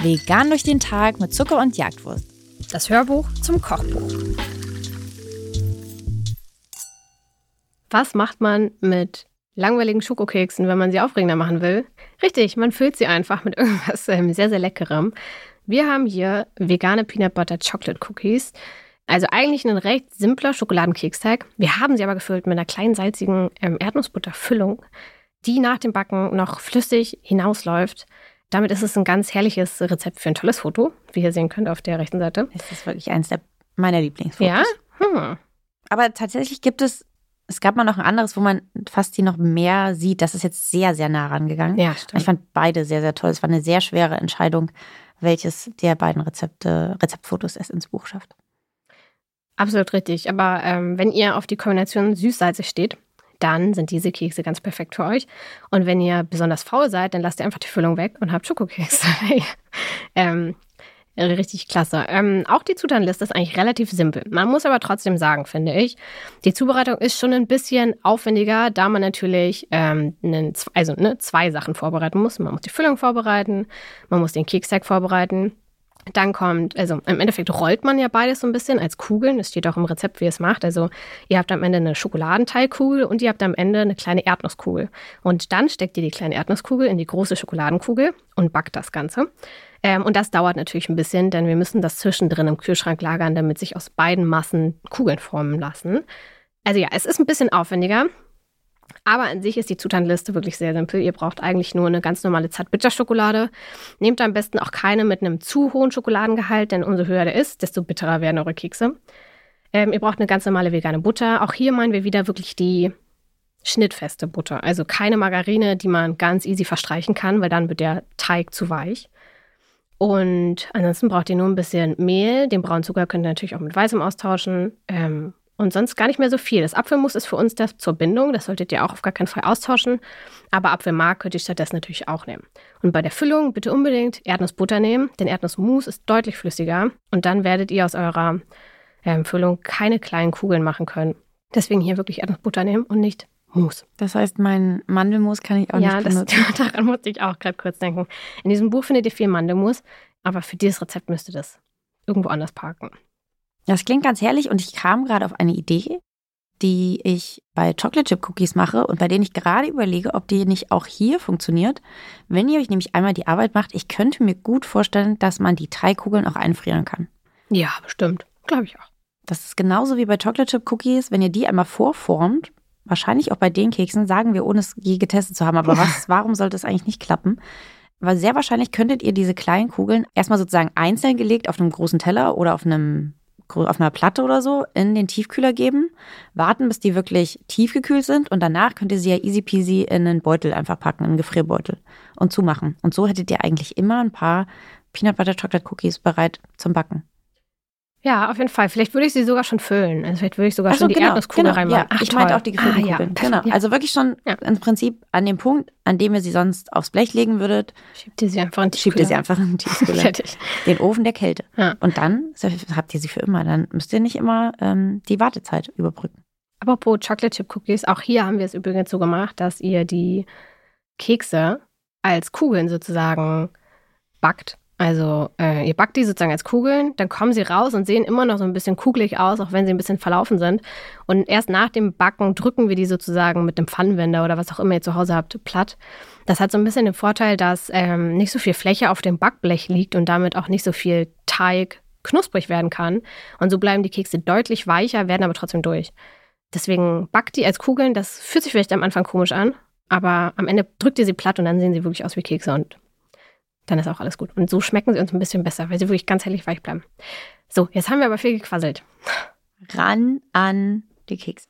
Vegan durch den Tag mit Zucker und Jagdwurst. Das Hörbuch zum Kochbuch. Was macht man mit langweiligen Schokokeksen, wenn man sie aufregender machen will? Richtig, man füllt sie einfach mit irgendwas ähm, sehr, sehr leckerem. Wir haben hier vegane Peanut Butter Chocolate Cookies. Also eigentlich ein recht simpler Schokoladenkeksteig. Wir haben sie aber gefüllt mit einer kleinen salzigen ähm, Erdnussbutterfüllung, die nach dem Backen noch flüssig hinausläuft. Damit ist es ein ganz herrliches Rezept für ein tolles Foto, wie ihr sehen könnt auf der rechten Seite. Es ist wirklich eines der, meiner Lieblingsfotos. Ja? Hm. Aber tatsächlich gibt es, es gab mal noch ein anderes, wo man fast die noch mehr sieht. Das ist jetzt sehr, sehr nah rangegangen. Ja, stimmt. Ich fand beide sehr, sehr toll. Es war eine sehr schwere Entscheidung, welches der beiden Rezepte, Rezeptfotos es ins Buch schafft. Absolut richtig. Aber ähm, wenn ihr auf die Kombination süß-salzig steht, dann sind diese Kekse ganz perfekt für euch. Und wenn ihr besonders faul seid, dann lasst ihr einfach die Füllung weg und habt Schokokekse. ähm, richtig klasse. Ähm, auch die Zutatenliste ist eigentlich relativ simpel. Man muss aber trotzdem sagen, finde ich, die Zubereitung ist schon ein bisschen aufwendiger, da man natürlich ähm, einen, also, ne, zwei Sachen vorbereiten muss. Man muss die Füllung vorbereiten, man muss den Keksteig vorbereiten dann kommt, also im Endeffekt rollt man ja beides so ein bisschen als Kugeln. Es steht auch im Rezept, wie ihr es macht. Also ihr habt am Ende eine Schokoladenteigkugel und ihr habt am Ende eine kleine Erdnusskugel. Und dann steckt ihr die kleine Erdnusskugel in die große Schokoladenkugel und backt das Ganze. Ähm, und das dauert natürlich ein bisschen, denn wir müssen das zwischendrin im Kühlschrank lagern, damit sich aus beiden Massen Kugeln formen lassen. Also ja, es ist ein bisschen aufwendiger. Aber an sich ist die Zutatenliste wirklich sehr simpel. Ihr braucht eigentlich nur eine ganz normale Zartbitterschokolade. Nehmt am besten auch keine mit einem zu hohen Schokoladengehalt, denn umso höher der ist, desto bitterer werden eure Kekse. Ähm, ihr braucht eine ganz normale vegane Butter. Auch hier meinen wir wieder wirklich die schnittfeste Butter. Also keine Margarine, die man ganz easy verstreichen kann, weil dann wird der Teig zu weich. Und ansonsten braucht ihr nur ein bisschen Mehl. Den braunen Zucker könnt ihr natürlich auch mit weißem austauschen. Ähm, und sonst gar nicht mehr so viel. Das Apfelmus ist für uns das zur Bindung. Das solltet ihr auch auf gar keinen Fall austauschen. Aber Apfelmark könnt ihr stattdessen natürlich auch nehmen. Und bei der Füllung bitte unbedingt Erdnussbutter nehmen, denn Erdnussmus ist deutlich flüssiger. Und dann werdet ihr aus eurer ähm, Füllung keine kleinen Kugeln machen können. Deswegen hier wirklich Erdnussbutter nehmen und nicht Mus. Das heißt, mein Mandelmus kann ich auch ja, nicht benutzen. Ja, daran musste ich auch gerade kurz denken. In diesem Buch findet ihr viel Mandelmus, aber für dieses Rezept müsst ihr das irgendwo anders parken. Das klingt ganz herrlich und ich kam gerade auf eine Idee, die ich bei Chocolate Chip Cookies mache und bei denen ich gerade überlege, ob die nicht auch hier funktioniert. Wenn ihr euch nämlich einmal die Arbeit macht, ich könnte mir gut vorstellen, dass man die Teigkugeln auch einfrieren kann. Ja, bestimmt. Glaube ich auch. Das ist genauso wie bei Chocolate Chip Cookies, wenn ihr die einmal vorformt, wahrscheinlich auch bei den Keksen, sagen wir, ohne es je getestet zu haben, aber was, warum sollte es eigentlich nicht klappen? Weil sehr wahrscheinlich könntet ihr diese kleinen Kugeln erstmal sozusagen einzeln gelegt auf einem großen Teller oder auf einem auf einer Platte oder so in den Tiefkühler geben, warten, bis die wirklich tiefgekühlt sind und danach könnt ihr sie ja easy peasy in einen Beutel einfach packen, in einen Gefrierbeutel und zumachen. Und so hättet ihr eigentlich immer ein paar Peanut Butter Chocolate Cookies bereit zum Backen. Ja, auf jeden Fall. Vielleicht würde ich sie sogar schon füllen. Also vielleicht würde ich sogar so, schon die genau, Erdnusskugel genau, reinmachen. Ja, Ach, ich toll. meinte auch die gefüllten ah, ja. Genau. Ja. Also wirklich schon Ja. im Prinzip an dem Punkt, an dem ihr sie sonst aufs Blech legen würdet, Schiebt ihr sie einfach in die schiebt ihr sie einfach in. Fertig. den Ofen der Kälte. Ja. Und dann habt ihr sie für immer. Dann müsst ihr nicht immer ähm, die Wartezeit überbrücken. Apropos Chocolate Chip Cookies, auch hier haben wir es übrigens so gemacht, dass ihr die Kekse als Kugeln sozusagen backt. Also äh, ihr backt die sozusagen als Kugeln, dann kommen sie raus und sehen immer noch so ein bisschen kugelig aus, auch wenn sie ein bisschen verlaufen sind. Und erst nach dem Backen drücken wir die sozusagen mit dem Pfannenwender oder was auch immer ihr zu Hause habt, platt. Das hat so ein bisschen den Vorteil, dass ähm, nicht so viel Fläche auf dem Backblech liegt und damit auch nicht so viel Teig knusprig werden kann. Und so bleiben die Kekse deutlich weicher, werden aber trotzdem durch. Deswegen backt die als Kugeln. Das fühlt sich vielleicht am Anfang komisch an, aber am Ende drückt ihr sie platt und dann sehen sie wirklich aus wie Kekse und dann ist auch alles gut. Und so schmecken sie uns ein bisschen besser, weil sie wirklich ganz hellig weich bleiben. So, jetzt haben wir aber viel gequasselt. Ran an die Kekse.